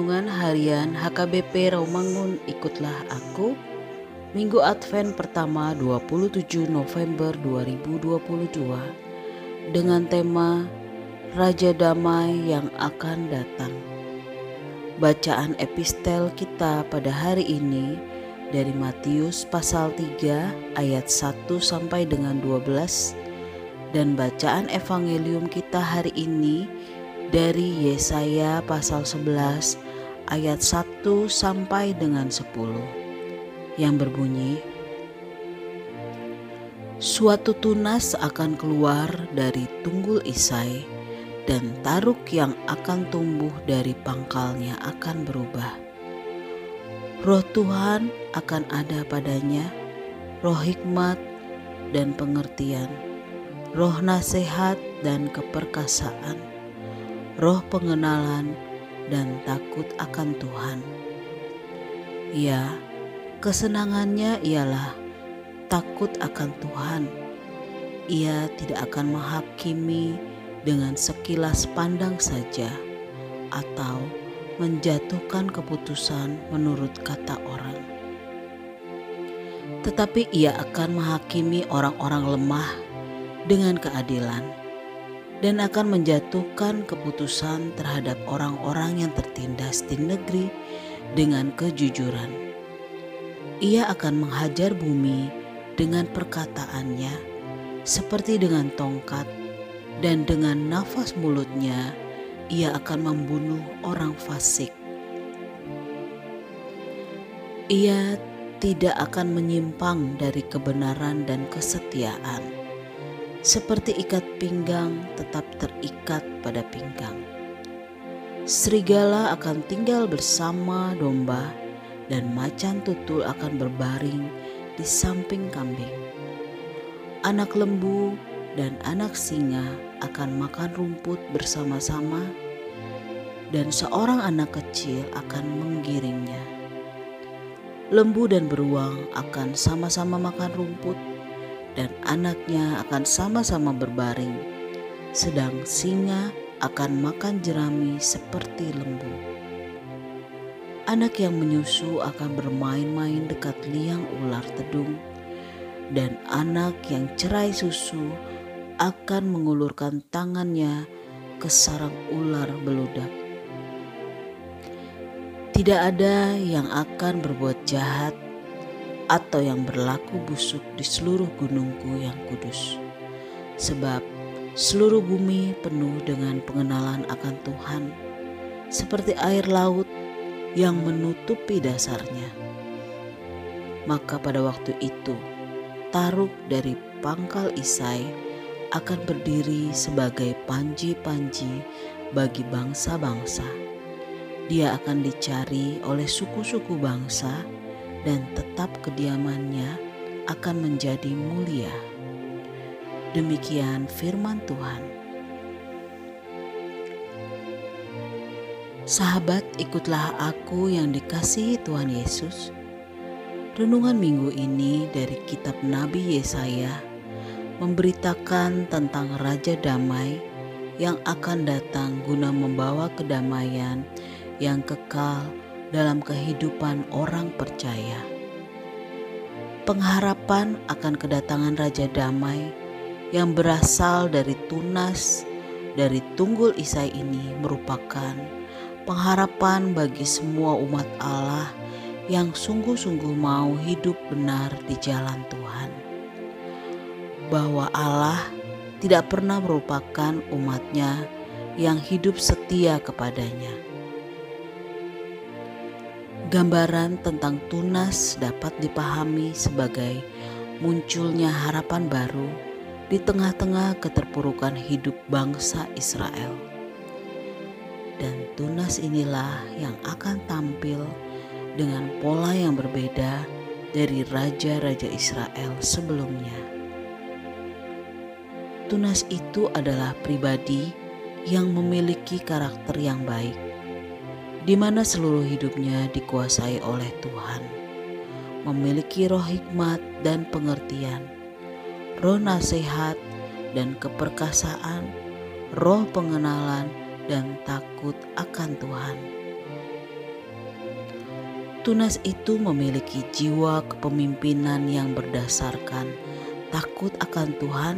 Renungan Harian HKBP Rawamangun Ikutlah Aku Minggu Advent pertama 27 November 2022 dengan tema Raja Damai yang akan datang. Bacaan epistel kita pada hari ini dari Matius pasal 3 ayat 1 sampai dengan 12 dan bacaan evangelium kita hari ini dari Yesaya pasal 11 ayat 1 sampai dengan 10 yang berbunyi Suatu tunas akan keluar dari tunggul Isai dan taruk yang akan tumbuh dari pangkalnya akan berubah. Roh Tuhan akan ada padanya, roh hikmat dan pengertian, roh nasihat dan keperkasaan roh pengenalan, dan takut akan Tuhan. Ya, kesenangannya ialah takut akan Tuhan. Ia tidak akan menghakimi dengan sekilas pandang saja atau menjatuhkan keputusan menurut kata orang. Tetapi ia akan menghakimi orang-orang lemah dengan keadilan dan akan menjatuhkan keputusan terhadap orang-orang yang tertindas di negeri dengan kejujuran. Ia akan menghajar bumi dengan perkataannya, seperti dengan tongkat, dan dengan nafas mulutnya ia akan membunuh orang fasik. Ia tidak akan menyimpang dari kebenaran dan kesetiaan seperti ikat pinggang tetap terikat pada pinggang. Serigala akan tinggal bersama domba dan macan tutul akan berbaring di samping kambing. Anak lembu dan anak singa akan makan rumput bersama-sama dan seorang anak kecil akan menggiringnya. Lembu dan beruang akan sama-sama makan rumput dan anaknya akan sama-sama berbaring, sedang singa akan makan jerami seperti lembu. Anak yang menyusu akan bermain-main dekat liang ular tedung, dan anak yang cerai susu akan mengulurkan tangannya ke sarang ular beludak. Tidak ada yang akan berbuat jahat atau yang berlaku busuk di seluruh gunungku yang kudus. Sebab seluruh bumi penuh dengan pengenalan akan Tuhan, seperti air laut yang menutupi dasarnya. Maka pada waktu itu, taruk dari pangkal Isai akan berdiri sebagai panji-panji bagi bangsa-bangsa. Dia akan dicari oleh suku-suku bangsa dan tetap kediamannya akan menjadi mulia. Demikian firman Tuhan. Sahabat, ikutlah aku yang dikasihi Tuhan Yesus. Renungan minggu ini dari kitab Nabi Yesaya memberitakan tentang Raja Damai yang akan datang guna membawa kedamaian yang kekal dalam kehidupan orang percaya. Pengharapan akan kedatangan Raja Damai yang berasal dari tunas dari tunggul Isai ini merupakan pengharapan bagi semua umat Allah yang sungguh-sungguh mau hidup benar di jalan Tuhan. Bahwa Allah tidak pernah merupakan umatnya yang hidup setia kepadanya Gambaran tentang tunas dapat dipahami sebagai munculnya harapan baru di tengah-tengah keterpurukan hidup bangsa Israel. Dan tunas inilah yang akan tampil dengan pola yang berbeda dari raja-raja Israel sebelumnya. Tunas itu adalah pribadi yang memiliki karakter yang baik di mana seluruh hidupnya dikuasai oleh Tuhan, memiliki roh hikmat dan pengertian, roh nasihat dan keperkasaan, roh pengenalan dan takut akan Tuhan. Tunas itu memiliki jiwa kepemimpinan yang berdasarkan takut akan Tuhan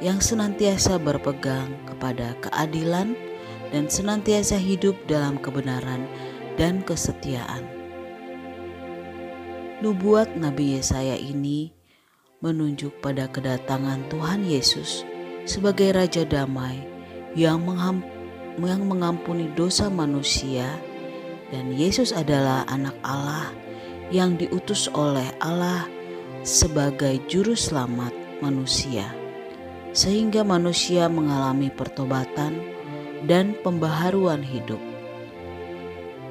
yang senantiasa berpegang kepada keadilan dan senantiasa hidup dalam kebenaran dan kesetiaan. Nubuat Nabi Yesaya ini menunjuk pada kedatangan Tuhan Yesus sebagai Raja Damai yang, mengampuni dosa manusia dan Yesus adalah anak Allah yang diutus oleh Allah sebagai juru selamat manusia sehingga manusia mengalami pertobatan dan pembaharuan hidup.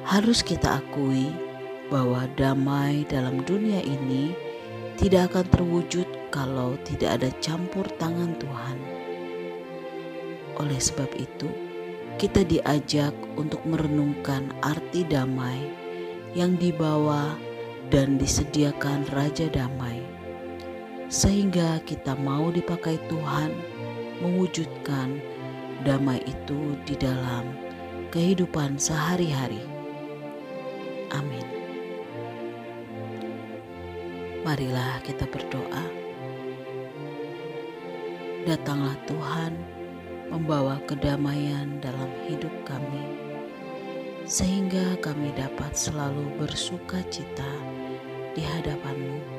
Harus kita akui bahwa damai dalam dunia ini tidak akan terwujud kalau tidak ada campur tangan Tuhan. Oleh sebab itu, kita diajak untuk merenungkan arti damai yang dibawa dan disediakan Raja Damai, sehingga kita mau dipakai Tuhan mewujudkan damai itu di dalam kehidupan sehari-hari. Amin. Marilah kita berdoa. Datanglah Tuhan membawa kedamaian dalam hidup kami, sehingga kami dapat selalu bersuka cita di hadapanmu